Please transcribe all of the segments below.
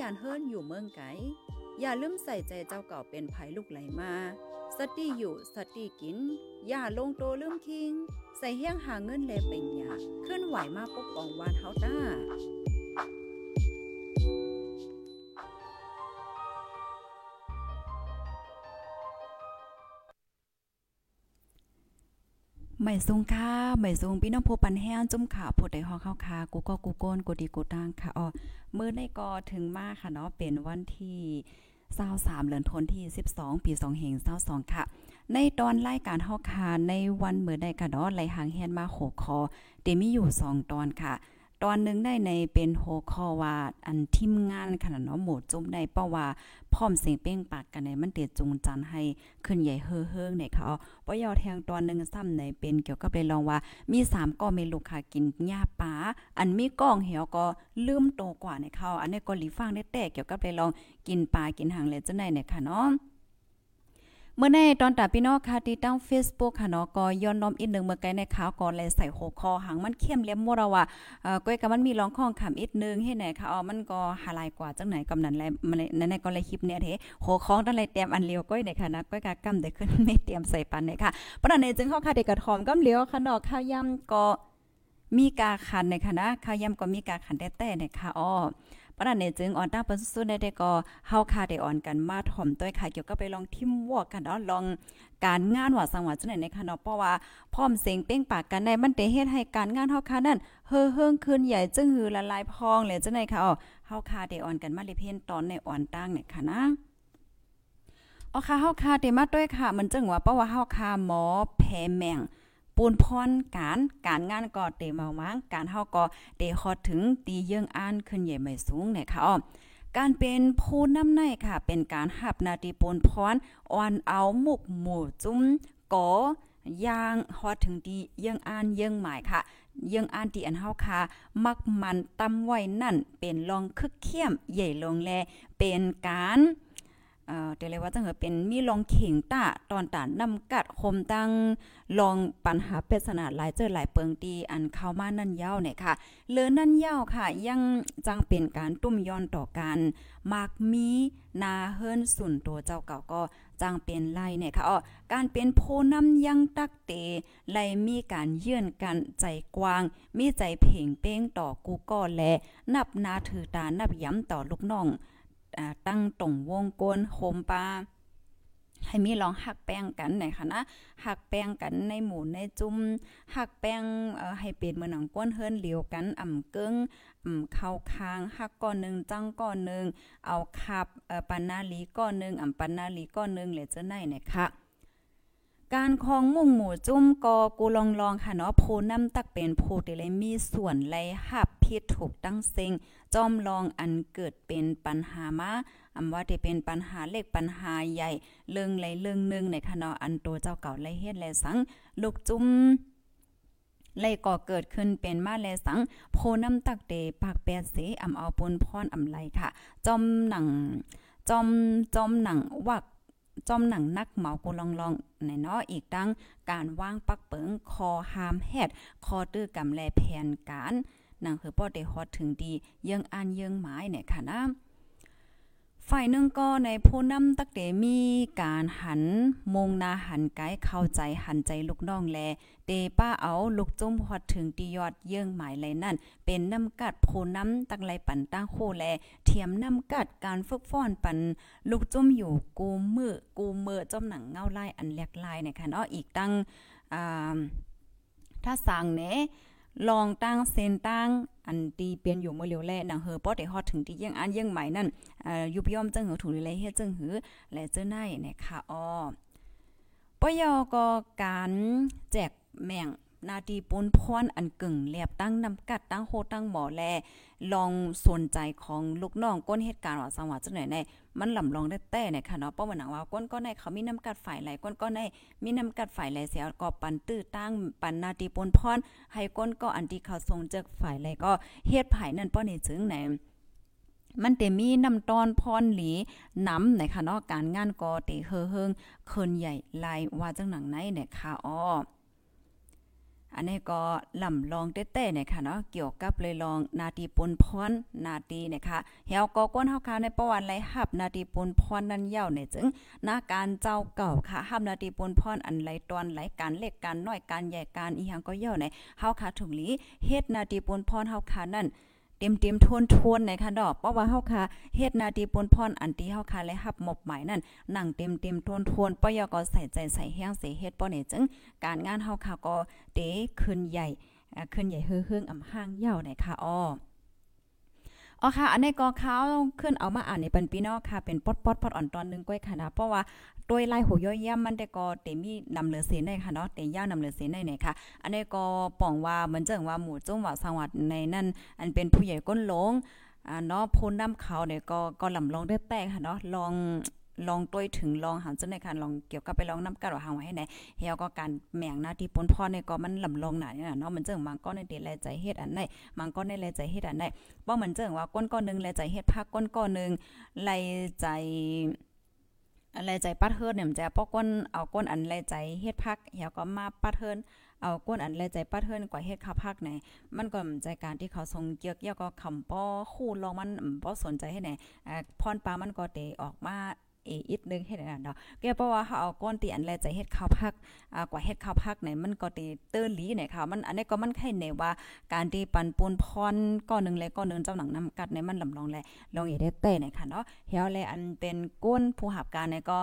ยานเฮิรนอยู่เมืองไกอย่าลืมใส่ใจเจ้าเก่าเป็นภัยลูกไหลมา สติอยู่สติกิน อย่าลงโตลืมคิง ใส่เฮี้ยงหาเงินแลเป็นยาขึ้นไหวมาปกป้องวานเฮาต้า ไม่สูงค่ะไม่สูงพี่น้องผู้ปันแห้งจุ่มขาผู้ใดฮอเข้าคากูก็กูโกนกูดีกูตังค่ะอ๋อมื้อในกอถึงมาค่ะเนาะเป็นวันที่23เดือนธันวาคม12 ปี2เฮง22ค่ะ ในตอนรายการเฮาคาในวันมื้อใดค่ะเนาะไหลหางแฮนมาโขคอเดมีอยู่ 2 ตอนค่ะ ตอนนึงได้ในเป็นโฮคอว่าอันทีมงานขนาดเนาะหมดจุ่มในเป้าว่าพร้อมเสียงเป้งปากกันในมันเตจุงจันให้ขึ้นใหญ่เฮ้อๆในเขาว่ายอแทงตอนนึงซ้ำในเป็นเกี่ยวกับเลยลองว่ามี3ก็มีลูกค้ากินหญ้าป่าอันมีก้องเหี่ยวก็ลืมโตกว่าในเขาอันนี้ก็หลีฟังได้แต่เกี่ยวกับเลยลองกินปลากินหางเลยจังได๋เนี่ยค่ะเนาะ เมื่อในตอนตาพี่น้องค่ะที่ตั้ง Facebook ค่ะเนาะก็ย้อนน้อมอีกนึงเมื่อไกลในข่าวก่อนเลยใส่หัวคอหางมันเข้มเลี้ยมมัวว่าเอ่อก้อยก็มันมีร้องข้องคำอีกนึงให้ไหนค่ะอ๋อมันก็หาลายกว่าจังไหนกำนั้นแลมันในก็เลยคลิปเนี้ยเด้หัวข้องตั้งเลยเตรียมอันเลียวก้อยในค่ะนะก้อยก็กำได้ขึ้นไม่เตรียมใส่ปันเลยค่ะปานนี้จึงเฮาค่ะเด็กกระทอมกำเลียวค่ะเนาะข้าวยำก็มีกาขันในค่ะนะข้าวยำก็มีกาขันแต่แต่ในค่ะอ๋อ ปานนี้จึงอ่อนตั้งเปันสุดๆได้ก็เฮาค่ะได้อ่อนกันมาถ่อมต้วยค่ะเกี่ยวกับไปลองทิมวอกกันเนาะลองการงานว่าสังว่าจังได๋ในค่ะเนาะเพราะว่าพร้อมเสียงเป้งปากกันได้มันได้เฮ็ดให้การงานเฮาค่ะนั้นเฮ้อเฮิงขึ้นใหญ่จึงหือละลายพองเลยจังได๋ค่ะอ๋อเฮาค่ะได้อ่อนกันมาเลยเพ่นตอนในอ่อนตั้งเนี่ยค่ะนะอ๋อค่ะเฮาค่ะได้มาด้วยค่ะมันจังว่าเพราะว่าเฮาค่ะหมอแพแมง ปูนพรการการงานก็เตเมามางการเฮาก็เตฮอดถึงตีเยื่องอ่านขึ้นใหญ่ไม่สูงเนี่ยค่ะอ๋อการเป็นผู้นำในค่ะ เป็นการหับนาทีปนพรอ่อนเอาหมุกหมู่จุ้มกอย่างฮอดถึงดีเยื่องอ่านเยื่องหมายค่ะ เยื่องอ่านที่อันเฮาค่ะ มักมันตำไว้นั่นเป็นรองคึกเข้มใหญ่ลงแลเป็นการ เอ่อเดี๋ยวเลยว่าจังเหอเป็นมีลองเข่งตาตอนตานำกัดคมตั้งลองปัญหาปริศนาหลายเจอหลายเปิงตีอันเข้ามานั่นยาวเนี่ยค่ะเลือนั่นยาวค่ะ ยังจังเป็นการตุ้มย้อนต่อกันมากมีนาเฮิรนสุนตัวเจ้าเก่าก็จังเป็นไล่เนี่ยค่ะอ๋อการเป็นโพนำยังตักเตไลมีการเยื่อนกันใจกว้าง มีใจเพ่งเป้งต่อกูก็แลนับนาถือตานับย้ำต่อลูกน้อง ตั้งตรงวงกลมโคมปาให้มีลองหักแป้งกันไหนคะนะหักแป้งกันในหมู่ในจุ่มหักแป้งเอ่อให้เป็นเหมือนหนังก้นเฮิรนเหลียวกันอ่ำเกิงอ่ำเข้าคางหักก้อนนึงจังก้อนนึงเอาขับเอ่อปันนาลีก้อนนึงอ่ำปันนาลีก้อนนึงเลยจะไหนนคะการคองมุ่งหมู่จุ้มกอกูลองลองค่ะเนาะโพน้ำตักเป็นโพเตเลยมีส่วนไลหับ พิษถูกตั้งเซ็งจอมลองอันเกิดเป็นปัญหามาอำว่าจะเป็นปัญหาเล็กปัญหาใหญ่เรื่องไรเรื่องนึงในคณะอันโตเจ้าเก่าไรเฮ็ดแลสัง ลูกจุ้มไล่ก่อเกิดขึ้นเป็นมาแลสัง โพน้ำตักเตปากแปดเสอำเอาปนพรอำไลค่ะ จอมหนัง จอมจอมหนังวักจอมหนังนักเหมากูลองลองในเนาะอีกดังการว่างปักเปิงคอหามแฮดคอตื้อกำแลแผนการ นั่นคือป้อได้ฮอดถึงดีเยิงอ่านเยิงหมายเนี่ยค่ะนะฝ่ายหนึ่งก็ในผู้นำตักเตมีการหันมงนาหันไกเข้าใจหันใจลูกน้องแลเตป้าเอาลูกจุ้มฮอดถึงตียอดเยื่องหมายเลนั่น เป็นน้ำกัดผู้นำตักไรปันตั้งโคแล เทียมน้ำกัดการฝึกฟ้อนปันลูกจุ้มอยู่กูมือกูเมือจอมหนังเงาลายอันแหลกลายนะคะเนาะอีกตั้งอ่าถ้าสั่งเน ลองตั้งเซนตั้งอันตีเปลี่ยนอยู่เมื่อเร็วแลนังเฮอป้อได้ฮอดถึงที่ยังอันยังใหม่นั่นยุบย่อมจังหือถูกเลยเฮ็ดจังหือและเจ้าหนนะคะอ้อปยอก็การแจกแมง นาทีปนพรอันกึ่งแลบตั้งนำกัดตั้งโฮตั้งหมอแลลองสนใจของลูกน้องก้นเหตุการณ์ว่าสังหวะจังไหนในมันลำลองได้แต่เนี่ยค่ะเนาะเพราะว่าหนังว่าก้นก็ในเขามีน้ำกัดฝ่ายไหลก้นก็ในมีน้ำกัดฝ่ายไหลเสียก็ปันตื้อตั้งปันนาทีปนพรให้ก้นก็อันที่เขาทรงจากฝ่ายไหลก็เฮ็ดภายนั่นป้อนี่จึงไหนมันเตมีน้ำตอนพรหลีน้ำในค่ะเนาะการงานก็เตเฮอเฮิงเคินใหญ่ลายว่าจังหนังไหนเนี่ยค่ะอ้อ อันนี้ก็ลำลองเต้ๆเนี่ยค่ะเนาะเกี่ยวกับเลยลองนาทีปนพรนาทีเนี่ยค่ะเฮาก็ก้นเฮาค่ะในประวัติไรหับนาทีปนพรนั้นยาวเนี่ยจึงนาการเจ้าเก่าค่ะหับนาทีปนพรอันไหลตอนไหลการเล็กการน้อยการใหญ่การอีหยังก็ยาวในเฮาค่ะถุงลีเฮ็ดนาทีปนพรเฮาค่ะนั่น เต็มเต็มทวนทวนในค่ะดอกเพราะว่าเฮาค่ะเฮ็ดนาทีปนพรอันที่เฮาค่ะและหับหมบหมายนั่นนั่งเต็มเต็มทวนทวนปยก็ใส่ใจใส่แห้งเสเฮ็ดป้อเนี่ยจึงการงานเฮาค่ะก็เตขึ้นใหญ่ขึ้นใหญ่เฮือเฮืองอำห้างยาวในค่ะอ้อ อ๋อค่ะ อันนี้ก็เขาขึ้นเอามาอ่านในปันปีนอกค่ะ เป็นปอดปอดปอดอ่อนตอนนึงก้อยค่ะนะ เพราะว่าโดยลายหูย่อยย่ำมันแต่ก็เตมีนำเหลือเสียได้ค่ะเนาะเตย่านำเหลือเสียได้เนี่ยค่ะ อันนี้ก็ป่องว่าเหมือนเจิงว่าหมู่จุ้งว่าสังวัดในนั่น อันเป็นผู้ใหญ่ก้นหลงอ่าเนาะพ้นน้ำเขาเนี่ยก็ก็ลำลองได้แตกค่ะเนาะลอง ลองต้วยถึงลองหันจังในคันลองเกี่ยวกับไปลองน้ำกัดว่าหางไว้ให้ไหนเฮาก็การแม่งหน้าที่ปนพ่อเนี่ยก็มันลำลองหนาเนี่ยเนาะมันเจิงมังก็ในเดแลใจเฮ็ดอันไหนมังก็ในแลใจเฮ็ดอันไหนบ่มันเจิงว่าก้นก้อนนึงแลใจเฮ็ดพักก้นก้อนนึงแลใจอะไรใจปัดเฮิรเนี่ยมันจะป้อก้นเอาก้นอันแลใจเฮ็ดพักเฮาก็มาปัดเฮิรเอาก้นอันแลใจปัดเฮิรกว่าเฮ็ดข้าวพักไหนมันก็ใจการที่เขาทรงเกียกเยาก็คำป้อคู่ลองมันบ่สนใจให้ไหนอ่าพรปลามันก็เตออกมา เออีกนึงเฮ็ดอันเนาะแกเพราะว่าเฮาเอาก้อนตีอันแลใจเฮ็ดข้าวพักอ่ากว่าเฮ็ดข้าวพักไหนมันก็ตีเตื้อหลีเนี่ยค่ะมันอันนี้ก็มันไข่แนว่าการที่ปันปูนพรก้อนนึงและก้อนนึงเจ้าหนังน้ำกัดในมันลำลองแลลองเอได้แต่เนี่ยค่ะเนาะเฮาแลอันเป็นก้นผู้หับการเนี่ยก็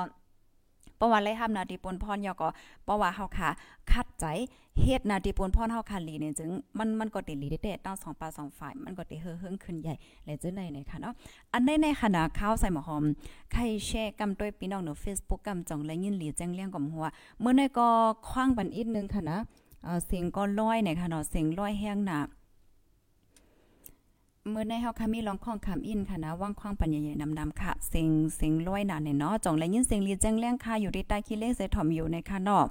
เพราะว่าไลยทำนาทีปนพรยอก็เพราะว่าเฮาค่ะคัด ใจเฮ็ดนาทีปนพรเฮาค่ะลีเนี่ยจึงมันมันก็ติลีได้ตั้งสองปลาสองฝ่ายมันก็ติเฮือเฮิงขึ้นใหญ่และจึงในในค่ะเนาะอันในในขณะข้าวใส่หมอหอมใครแชร์กำด้วยพี่น้องใน Facebook กำจ่องและยินหลีแจ้งเลี้ยงกับหัวเมื่อในก็คว้างบันอีกนึงค่ะนะเอ่อเสียงก็ลอยในค่ะเนาะเสียงลอยแห้งหนาเมื่อในเฮาค่ะมีลองข้องคำอินค่ะนะว่างข้องปัญญาใหญ่นำๆค่ะเสียงเสียงลอยหนาเนี่ยเนาะจ่องและยินเสียงลีแจ้งเลี้ยงค่ะอยู่ที่ใต้คิเลขเซถอมอยู่ในค่ะเนาะ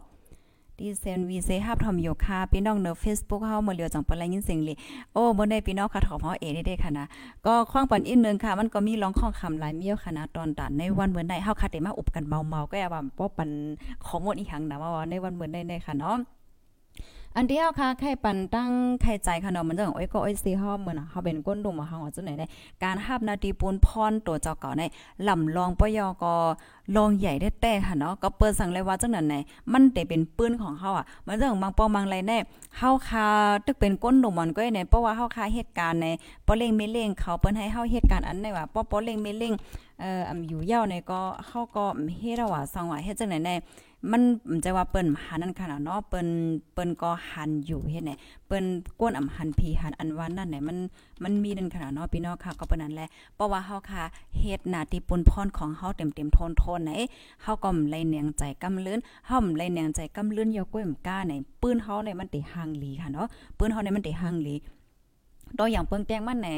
ดีเซนวีเซฮับทอมโยคาพี่น้องเนอเฟซบุ๊กเฮามาเหลียวจังปะไรยินเสียงลีโอ้บ่ได้พี่น้องค่ะถอมเฮาเอได้ค่ะนะก็คว้างปันอีกนึงค่ะ มันก็มีร้องข้องคำหลายเมียวค่ะนะตอนตันในวันเหมือนได้เฮาค่ะได้มาอุบกันเมาๆก็อย่าว่าป้อปันข้อมูลอีหังนะว่าในวันเหมือนได้ๆค่ะเนาะ อันเดียวค่ะไข่ปันตั้งไข่ใจขนมมันจังโอ้ยก็โอ้ยซีฮอมเหมือนเฮาเป็นก้นดุมเฮาจังไหนได้การฮับนาทีปูนพรตัวเจ้าเก่าในลำลองปยอก็ลองใหญ่ได้แต่ค่ะเนาะก็เปิดสั่งเลยว่าจังนั้นไหนมันได้เป็นปืนของเฮาอะมันจังบางปองบางไรแน่เฮาคาตึกเป็นก้นดุมมันก็ในเพราะว่าเฮาคาเหตุการณ์ในปอเล่งเมเล่งเขาเปิ้นให้เฮาเหตุการณ์อันในว่าปอปอเล่งเมเล่งเอ่ออำอยู่ยาวในก็เฮาก็เฮ็ดว่าสังว่าเฮ็ดจังไหนแน่ มันมันจะว่าเปิ้นหันนั่นค่ะเนาะเปิ้นเปิ้นก็หันอยู่เฮ็ดไหนเปิ้นก้นอำหันพีหันอันว่านั่นไหนมันมันมีนั่นขนาดเนาะพี่น้องค่ะก็เปิ้นนั่นแหละเพราะว่าเฮาค่ะเฮ็ดหน้าที่ปนพรของเฮาเต็มๆทนๆไหนเฮาก็ไล่เนียงใจกำลื่นเฮาไล่เนียงใจกำลื่นยอก้อยมก้าไหนปืนเฮาเนี่ยมันติห่างหลีค่ะเนาะปืนเฮาเนี่ยมันติห่างหลี ตัวอย่างเปิ้งแต้งมันแหน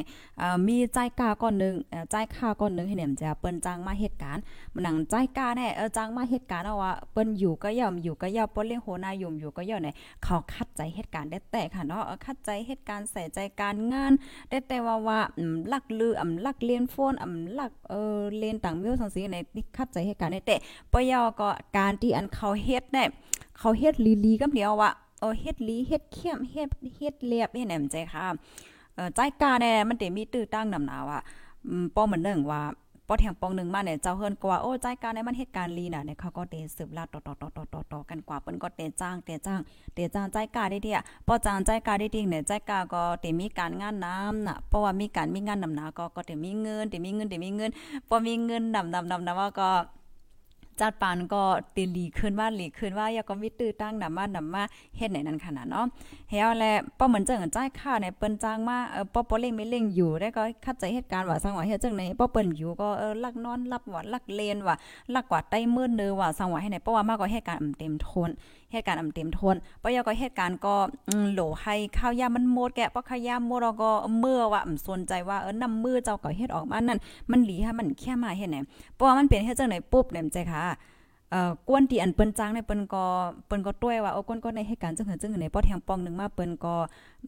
มีใจกาก่อนนึงใจค่าก่อนนึงให้เนี่ยจะเปิ้นจ้างมาเหตุการณ์มันหนังใจกาแน่เออจ้างมาเหตุการณ์เอาว่าเปิ้นอยู่ก็ย่อมอยู่ก็ย่อมเปิ้นเลี้ยงโหนายมอยู่ก็ย่อมเนี่ยเขาคัดใจเหตุการณ์ได้แต่ค่ะเนาะคัดใจเหตุการณ์ใส่ใจการงาน ได้แต่ว่าว่าลักลืออำลักเลียนโฟนอำลักเออเลนต่างมิวสังสีในคัดใจเหตุการณ์ได้แต่ปยอก็การที่อันเขาเฮ็ดเนี่ยเขาเฮ็ดลีๆกับเดียวว่าเออเฮ็ดลีเฮ็ดเข้มเฮ็ดเฮ็ดเลียบเฮ็ดแหนมใจค่ะ ใจกาแน่มันเตมีตื้อตั้งนำหนาว่าป้อมือนนึงว่าป้อแทงปองนึงมาเนี่ยเจ้าเฮิรนกว่าโอ้ใจกาในมันเหตุการณ์ลีน่ะเนี่ยเขาก็เตสืบลาดต่อๆๆๆๆกันกว่าเปิ้นก็เตจ้างเตจ้างเตจ้างใจกาได้เดียป้อจ้างใจกาได้จริงเนี่ยใจกาก็เตมีการงานน้ำน่ะเพราะว่ามีการมีงานนำหนาก็ก็เตมีเงินเตมีเงินเตมีเงินพอมีเงินนำๆๆๆว่าก็ จัดปานก็ตีหลีขึ้นว่าหลีขึ้นว่าอย่าก็มีตื้อตั้งนำมานำมาเฮ็ดไหนนั้นขนาดเนาะเฮาแลป้อเหมือนจังจ่ายค่าในเปิ้นจ้างมาเออป้อป้อเล่งไม่เล่งอยู่ได้ก็คัดใจเหตุการณ์ว่าสังว่าเฮ็ดจังไหนป้อเปิ้นอยู่ก็เออลักนอนรับว่าลักเลนว่าลักกว่าใต้มืดเนอว่าสังว่าให้ไหนเพราว่ามาก็เหตุการณ์เต็มทนเหตุการณ์อำเต็มทนปอยก็เหตุการณ์ก็โหลให้ข้าวยามันหมดแกะเพราะข้าวยาหมดเราก็เมื่อว่าอำสนใจว่าเออนำมือเจ้าก็เฮ็ดออกมานั่นมันหลีให้มันแค่มาเฮ็ดไหนเพราะว่ามันเป็นเฮ็ดจังไหนปุ๊บเนี่ยใจค่ะเอ่อกวนที่อันเปิ้นจ้างในเปิ้นก็เปิ้นก็ต้วยว่าโอ้กวนก็ในเหตุการณ์จังเหินจังในป้อแทงปองนึงมาเปิ้นก็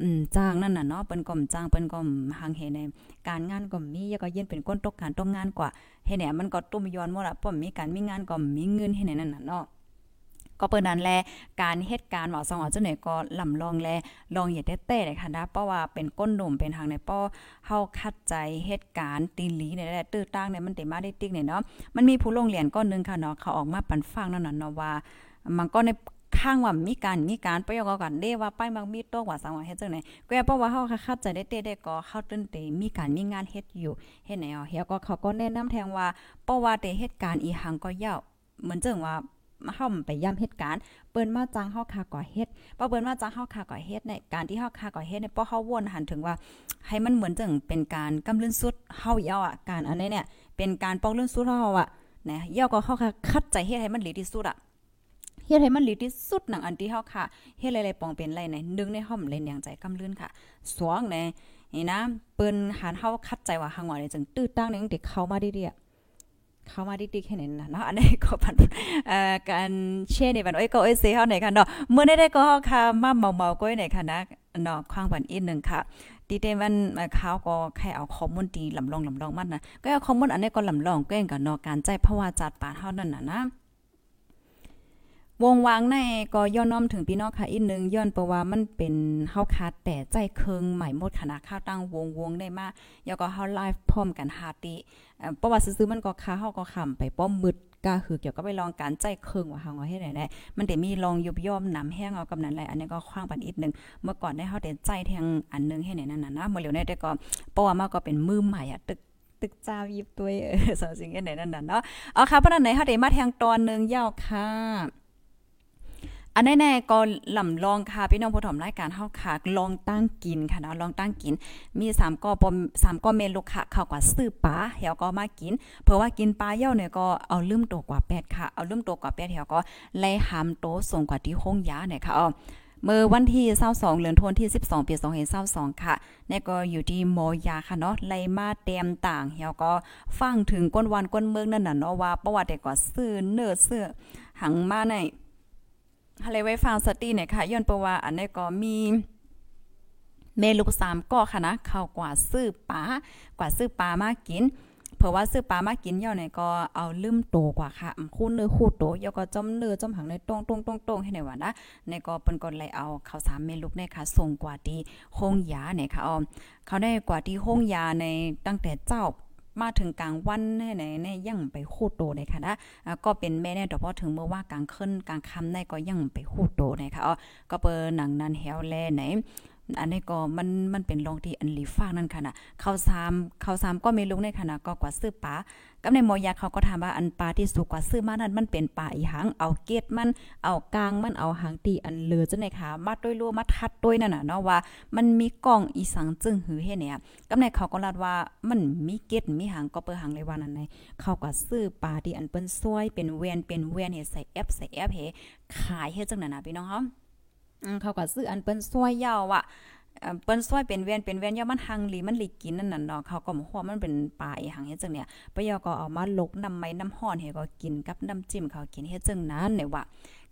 อืมจ้างนั่นน่ะเนาะเปิ้นก็จ้างเปิ้นก็หางเฮในการงานก็มีแล้วก็เย็นเป็นก้นตกการตกงานกว่าเฮ็ดเนี่ยมันก็ตุ้มย้อนหมดอะป้อมมีการมีงานก็มีเงินเฮ็ดนั่นน่ะเนาะ ก็เปิ้นนั้นแลการเหตุการณ์ว่าสองอ๋อเจังไหน่อยก็ลำลองแลลองอย่าได้เต้เลยค่ะนะเพราะว่าเป็นก้นหนุ่มเป็นทางในป้อเฮาคัดใจเหตุการณ์ตีหลีเนี่ยแหละตื้อตั้งเนี่ยมันได้มาได้ติ๊กเนี่ยเนาะมันมีผู้ลงเรียนก้อนนึงค่ะเนาะเขาออกมาปันฟังนั่นน่ะเนาะว่ามันก็ในข้างว่ามีการมีการประโยคกันเด้ว่าปบางมีโต๊ะว่าสังว่าเฮ็ดจังได๋ก็เพราะว่าเฮาคัดใจได้เต้ได้ก็เฮาตื่นเตมีการมีงานเฮ็ดอยู่เฮ็ดไหนอ๋อเฮียก็เขาก็แนะนำแทงว่าเพราะว่าแต่เหตุการณ์อีหังก็ยาวเหมือนจังว่า เฮาไปย้ำเหตุการณ์เปิ้นมาจ้างเฮาคาก่อเฮ็ดพอเปิ้นมาจ้างเฮาคาก่อเฮ็ดในการที่เฮาคาก่อเฮ็ดเนี่ยพอเฮาวนหันถึงว่า ให้มันเหมือนจังเป็นการกำลื่นสุดเฮาเยาอะการอันนี้เนี่ยเป็นการปอกลื่นสุดเฮาอะนะเยาก็เฮาคาคัดใจเฮ็ดให้มันดีที่สุดอะเฮ็ดให้มันดีที่สุดหนังอันที่เฮาค่ะเฮ็ดอะไรๆปองเป็นไรในนึงในห้อมเล่นอย่างใจกำลื่นค่ะสองในนี่นะเปิ้นหันเฮาคัดใจว่าหางว่าเนี่ยจังตื้อตั้งนึงเด็กเข้ามาดีๆ เข้ามาดิ๊กๆแค่นั้นนะเนาะอันนี้ก็ปันเอ่อการเช่ในบันเอ้ยก็เอ้ยเซเฮาไหนค่ะเนาะเมื่อได้ได้ก็ค่ะมาเมาๆก้อยไหนค่ะนะเนาะควางวันอีกหนึ่งค่ะดีเดวันเขาก็แค่เอาข้อมูลตีลำลองลำลองมันนะก็เอาข้อมูลอันนี้ก็ลำลองก็เองกับเนาะการใจเพราะว่าจัดปานเฮานั่นนะนะ วงวางในก็ย้อนน้อมถึงพี่น้องค่ะอีกนึงย้อนเพราะว่ามันเป็นเฮาคาดแต่ใจเคิงใหม่หมดคณะข้าวตั้งวงวงได้มาแล้วก็เฮาไลฟ์พร้อมกันหาติเพราะว่าซื้อมันก็ค้าเฮาก็ขำไปป้อมมืดก็คือเกี่ยวกับไปลองการใจเคิงว่าเฮาเฮ็ดได้มันได้มีลองยุบย่อมน้ำแห้งเอากำนั้นแหละอันนี้ก็คว้างปันอีกนึงเมื่อก่อนได้เฮาได้ใจแทงอันนึงให้ไหนนั่นน่ะนะเมื่อเหลียวได้ก็เพราะว่ามาก็เป็นมือใหม่อะตึกตึกจ้ายิบตัวเออสาวสิ่งไหนนั่นน่ะเนาะเอาค่ะเพราะนั้นไหนเฮาได้มาแทงตอนนึงยาวค่ะ อันแน่ๆก็ลำลองค่ะพี่น้องผู้ถมรายการเฮาค่ะลองตั้งกินค่ะเนาะลองตั้งกิน มี3ก็ปม3ก็เมนูค่ะเข้ากว่าซื้อปลาเหี่ยวก็มากิน เพราะว่ากินปลาเหี่ยวเนี่ยก็เอาลืมตัวกว่า8ค่ะเอาลืมตัวกว่า8เหี่ยวก็ไล่หามโตส่งกว่าที่ห้องยาเนี่ยค่ะอ๋อเมื่อวันที่22เดือนธันวาคมที่ 12 ปี2022ค่ะนี่ก็อยู่ที่มอยาค่ะเนาะไลมาเต็มต่างเหี่ยวก็ฟังถึงก้นวันก้นเมืองนั่นน่ะเนาะว่าประวัติก็ซื้อเนื้อเสื้อหังมาใน ฮะเลยไว้ฟังสติเนี่ยค่ะย้อนเพระว่าอันนี้ก็มีเมลูกสามก็ค่ะนะเข้ากว่าซื้อปลากว่าซื้อปลามากินเพราะว่าซื้อปลามากินย่อเนี่ยก็เอาลืมโตกว่าค่ะคู่เนื้อคู่โตย่อก็จมเนื้อจมหังในตรงตรงตรงตรงให้ไหนว่านะในก็เปิ้นก็เลยเอาข้าวสามเมลูกเนี่ยค่ะส่งกว่าที่ห้องยาเนี่ยค่ะอ๋อเขาได้กว่าที่ห้องยาในตั้งแต่เจ้า มาถึงกลางวันแน่ๆในยังไปคู่โตเลยค่ะนะก็เป็นแม่แน่ดอกพอถึงเมื่อว่ากลางคืนกลางค่ำในก็ยังไปคู่โตเลยค่ะอ๋อก็เปิดหนังนั้นแฮวแลไหน อันนี้ก็มันมันเป็นลองที่อันลีฟ้านั่นค่ะนะเขาซามเขาซามก็มีลุงในขณะก็กว่าซื้อปลากับในมอยาเขาก็ถามว่าอันปลาที่สุกกว่าซื้อมานั้นมันเป็นปลาอีหังเอาเกตมันเอากลางมันเอาหางตีอันเลือจังได๋ค่ะมาด้วยรัวมาทัดด้วยนั่นน่ะเนาะว่ามันมีกล้องอีสังจึงหือเฮ็ดเนี่ยกับในเขาก็ลาดว่ามันมีเกตมีหางก็เปิ้หางเลยว่านั่นในเขาก็ซื้อปลาที่อันเปิ้นซวยเป็นแวนเป็นแวนเฮ็ดใส่แอปใส่แอปเฮขายเฮ็ดจังนั้นน่ะพี่น้องเฮา เขาก็ซื้ออันเปิ้นซวยยาวอะเปิ้นซอยเป็นเวียนเป็นเวียนย่ามันหังหลีมันหลีกินนั่นน่ะเนาะเขาก็บ่ฮู้ว่ามันเป็นปลาอีหังเฮ็ดจังเนี่ยปะยอก็เอามาลกน้ำไม้น้ำห้อนเฮ็ดก็กินกับน้ำจิ้มเขากินเฮ็ดจังนั้นเนี่ยว่า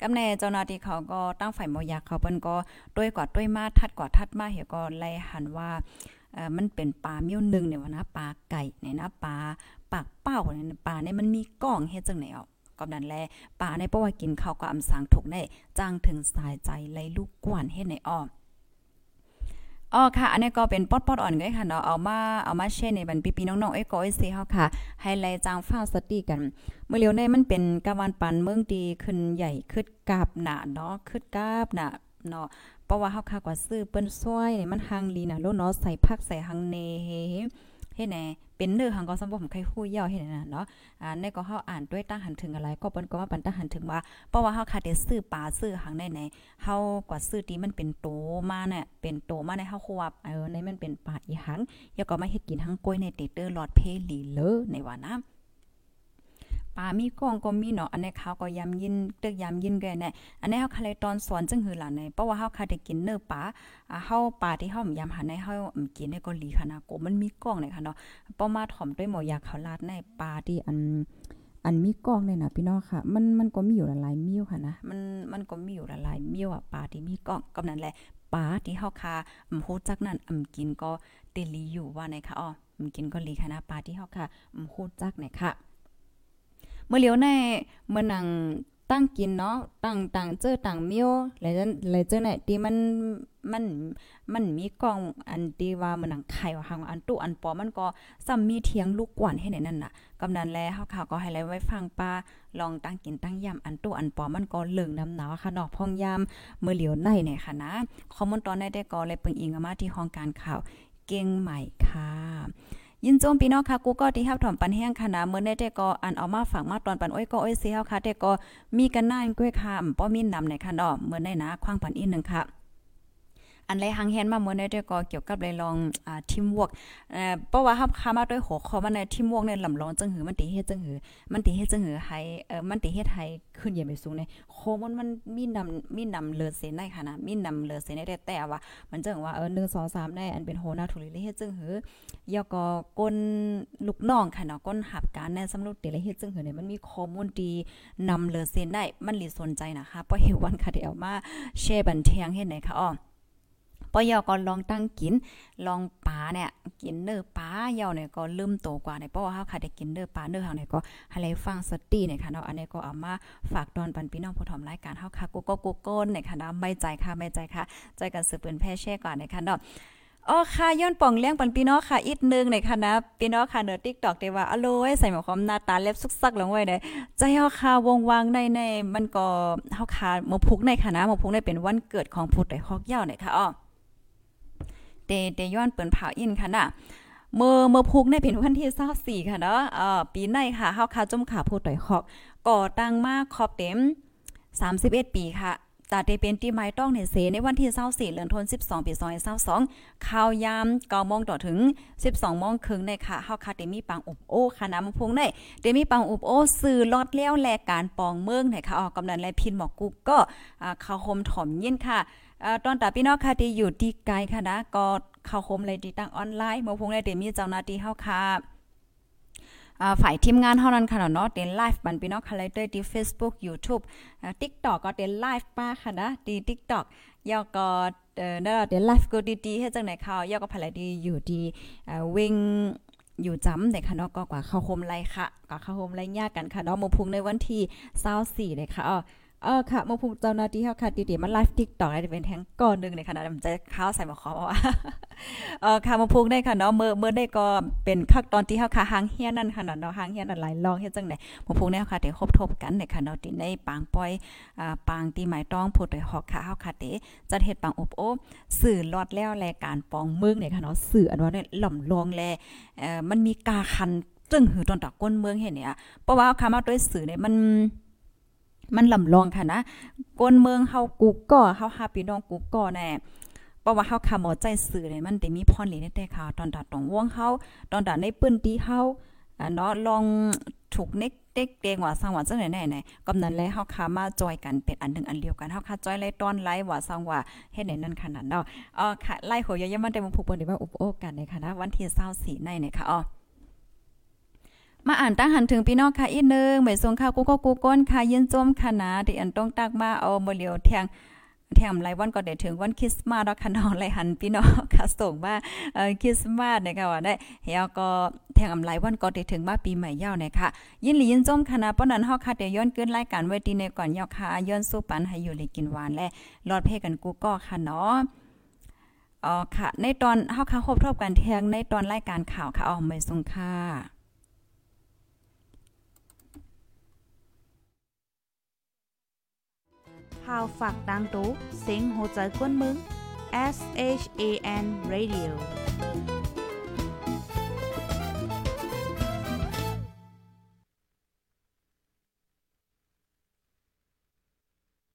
กับแน่เจ้าหน้าที่เขาก็ตั้งฝ่ายบ่อยากเขาเปิ้นก็ต้วยกว่าต้วยมาทัดกว่าทัดมาเฮ็ดก็ไล่หันว่าเอ่อมันเป็นปลาเมี้ยวนึงเนี่ยว่านะปลาไก่เนี่ยนะปลาปากเป้าเนี่ยปลาเนี่ยมันมีก้องเฮ็ดจังไหนอะก็ นั่นแลปลาในเพราะว่ากินข้าวก็อำสางถูกได้จ้างถึงสายใจไล่ลูกกวนเฮ็ดในอ้ออ๋อค่ะ อันนี้ก็เป็นป๊อดๆอ่อนเลยค่ะเนาะเอามาเอามาแชร์ในบันพี่ๆน้องๆเอ้ก็ไอ้เซเฮาค่ะ ให้ไล่จางฟ้าสติกัน เมื่อเร็วในมันเป็นกะวันปันเมืองดีขึ้นใหญ่ขึ้นกาบหนาเนาะขึ้นกาบหนาเนาะเพราะว่าเฮาค่ะกว่าซื้อเปิ้นซวยนี่มันหังลีน่ะโลเนาะใส่ผักใส่หังเน เฮ็ดแหน่เป็นเนื้อหังก็สมบ่ผมใครฮู้ยาวเฮ็ดน่ะเนาะอ่าในก็เฮาอ่านด้วยตั้งหันถึงอะไรก็เปิ้นก็ว่าปันตั้งหันถึงว่าเพราะว่าเฮาค่ะได้ซื้อปลาซื้อหังได้ไหนเฮากว่าซื้อที่มันเป็นโตมาเนี่ยเป็นโตมาในเฮาควบเออในมันเป็นปลาอีหังยังก็มาเฮ็ดกินทั้งกล้วยในเตเตอร์หลอดเพลีเลอในว่านะ ปามีกล้องก็มีเนาะอันนี้เขาก็ยำยินตึกยำยินแกแน่อันนี้เฮาคาเลยตอนสอนจึงหือหลานในเพราะว่าเฮาคาได้กินเนื้อปลาอ่าเฮาปลาที่เฮายำหันในเฮากินได้ก็หลีค่ะนะโกมันมีกล้องเลยค่ะเนาะป้อมาถ่อมด้วยหมอยาเขาลาดในปลาที่อันอันมีกล้องเนี่ยนะพี่น้องค่ะ มันมันก็มีอยู่หลายมิ้วค่ะนะ มันมันก็มีอยู่หลายมิ้วอะปลาที่มีกล้องกำนั้นแหละปลาที่เฮาคาอำโหจักนั้นอำกินก็เตลีอยู่ว่าไหนคะอ๋ออำกินก็ลีค่ะนะปลาที่เฮาคาอำโหจักไหนค่ะ เมื่อเลี้ยวในเมื่อนังตั้งกินเนาะตั้งต่างเจอต่างเมียวแล้วแล้วเจอไหนที่มันมันมันมีกล้องอันที่ว่ามันหนังไข่ว่าหังอันตุอันปอมันก็ซ้ำมีเทียงลูกกวนให้ไหนนั่นน่ะกำนันแลเฮาค่ะก็ให้ไลไว้ฟังป้าลองตั้งกินตั้งยำอันตุอันปอมันก็เหลืองน้ำหนาวค่ะนาะพองยามเมื่อเหลียวในเนี่ยค่ะนะข้อมูลตอนได้ได้ก็เลยเปิงอิงมาที่ห้องการข่าวเก่งใหม่ค่ะ ยินโจมพี่น้องค่ะกูก็ที่ฮับถ่อมปันแห้งค่ะนะเมื่อได้แต่ก็อันเอามาฝากมาตอนปันอ้อยก็อ้อยเสียค่ะแต่ก็มีกันหน้าก้วยค่ะป้อมีนนำในค่ะเนาะเมื่อได้นะคว้างปันอีกนึงค่ะ อันไรหังแฮนมาเมื่อในด้วยก็เกี่ยวกับเลยลองอ่าทีมวอกเอ่อเพราะว่าฮับคามาด้วยหัวข้อมันในทีมวอกเนี่ยลำลองจังหือมันติเฮ็ดจังหือมันติเฮ็ดจังหือให้เอ่อมันติเฮ็ดให้ขึ้นอย่าไปสูงในโคมันมันมีนำมีนำเลือเสนได้ค่ะนะมีนำเลือเสนได้แต่ว่า มันจังว่าเออ1 2 3ได้อันเป็นโหนาทุลิเฮ็ดจังหือยอก็ก้นลูกน้องค่ะเนาะก้นหับการในสำรุปติเลเฮ็ดจังหือเนี่ยมันมีข้อมูลดีนำเลือเสนได้มันหลีสนใจนะคะเพราะเฮวันค่ะเดี๋ยวมาแชร์บันเทิงเฮ็ดไหนคะอ้อ ปอยอก็ลองตั้งกิน ลองปลาเนี่ยกินเนื้อปลาเยาเนี่ยก็ลืมโตกว่าเนี่ยเพราะว่าเฮาค่ะได้กินเนื้อปลาเนื้อเฮาเนี่ยก็ให้เลยฟังสติเนี่ยค่ะเนาะอันนี้ก็เอามาฝากตอนปันพี่น้องผู้ถมรายการเฮาค่ะกูก็กูโก้นเนี่ยค่ะนะไม่ใจค่ะไม่ใจค่ะใจกันสืบเปืนแพ่แช่ก่อนเนี่ยค่ะเนาะอ๋อค่ะย้อนป่องเลี้ยงปันพี่น้องค่ะอีกนึงในค่ะนะพี่น้องค่ะเนอ TikTok ได้ว่าอโลยใส่หมวกความหน้าตาเล็บสุกซักลงไว้ได้ใจเฮาค่ะวงวางในในมันก็เฮาค่ะหมพุกในค่ะนะหมพุกในเป็นวันเกิดของผู้ใดฮอกยาเนี่ยค่ะอ๋อ เตเตย้อนเปิ้นเผาอินค่ะน่ะเมื่อเมื่อพุกในเป็นวันที่24ค่ะเนาะเอ่อปีในค่ะเฮาค่ะจมขาผู้ต่อยฮอกก่อตั้งมาครอบเต็ม 31 ปีค่ะตาเตเป็นที่ไม้ต้องในเสในวันที่24เดือนธันวาคม12ปี2022ข่าวยาม9โมงต่อถึง 12โมงครึ่งในค่ะเฮาค่ะเตมีปังอบโอ้ค่ะน้ำพงในเตมีปังอบโอ้สื่อลอดแล้วแลการปองเมืองในค่ะออกกำนันและพินหมอกกุกก็อ่าเข้าโฮมถ่อมเย็นค่ะ ตอนตาพี่น้องค่ะที่อยู่ที่ไกลค่ะนะก็เข้าคมเลยที่ตั้งออนไลน์เมื่อพงได้เดมีเจ้าหน้าที่เฮาค่ะฝ่ายทีมงานเท่านั้นค่ะเนาะเต็นไลฟ์บันพี่น้องค่ะเลยด้วยที่ Facebook YouTube TikTok ก็เต็นไลฟ์ป้าค่ะนะที่ TikTok ยอก็เอ่อนั่นเต็นไลฟ์ก็ดีๆให้จังไหนเขายอก็ภายดีอยู่ที่วิ่งอยู่จำเด็กค่ะเนาะก็กว่าเข้าโฮมไลค่ะก็เข้าโฮมไลยากกันค่ะเนาะมพุงในวันที่24เลยค่ะอ๋อ เออค่ะมาพูดเจ้าหน้าที่เฮาค่ะติๆมาไลฟ์ TikTok ได้เป็นแทงก่อนนึงในขณะมันจะข้าวใส่หมอขอว่าเออค่ะมาพูดได้ค่ะเนาะเมื่อเมื่อได้ก็เป็นคักตอนที่เฮาค่ะหางเฮียนั่นค่ะเนาะหางเฮียนั่นหลายลองเฮ็ดจังได๋มาพูดได้ค่ะได้ครบทบกันในค่ะเนาะที่ในปางปอยอ่าปางที่หมายต้องพูดได้ฮอกค่ะเฮาค่ะเตจัดเฮ็ดปางอบโอ้สื่อลอดแล้วแลการปองเมืองเนี่ยค่ะเนาะสื่ออันว่าเนี่ยหล่อมลองแลเอ่อมันมีกาคันจึงหือตอนตะก้นเมืองเห็นเนี่ยเพราะว่าคำว่าด้วยสื่อเนี่ยมัน มันลำลองค่ะนะกวนเมืองเฮากูก่อเฮาหาพี่น้องกูก่อแน่เพราะว่าเฮาคำหมอใจสื่อเนี่ยมันได้มีพรหลีในแต่ข่าวตอนตัดตรงวงเฮาตอนตัดในปื้นตีเฮาอ่าเนาะลองถูกเน็กเด็กเดงว่าสร้างว่าจังไหนไหนกำนั้นแล้วเฮาคามาจอยกันเป็นอันนึงอันเดียวกันเฮาคาจอยไล่ต้อนไล่ว่าสร้างว่าเฮ็ดไหนนั่นขนาดเนาะอ๋อค่ะไล่โหยยังมันได้มาผูกเปิ้นได้ว่าอุปโอกันในค่ะนะวันที่24ในเนี่ยค่ะอ๋อ มาอ่านตั้งหันถึงพี่น้องค่ะอีกนึงเหมยทรงข้าวกูก็กูก้นค่ะยินจมค่ะนะที่อันต้องตักมาเอาบ่เหลียวแทงแถมไรวันก็ได้ถึงวันคริสต์มาสแล้วค่ะน้องไรหันพี่น้องค่ะส่งมาเอ่อคริสต์มาสนะคะว่าได้เฮาก็แถมอำไรวันก็ได้ถึงมาปีใหม่ยาวนะคะยินหลียินจมคณะป้อนั้นเฮาค่ะได้ย้อนเกินรายการไว้ที่ในก่อนยาวค่ะย้อนสู้ปันให้อยู่เลยกินหวานและรอดเพกันกูก็ค่ะเนาะอ๋อค่ะ ในตอนเฮาค่ะครบทบกันเที่ยงในตอนรายการข่าวค่ะอ๋อไม่สงค่ะ ข่าวฝากดังตู้เสียงโหใจกวนมึง S H A N Radio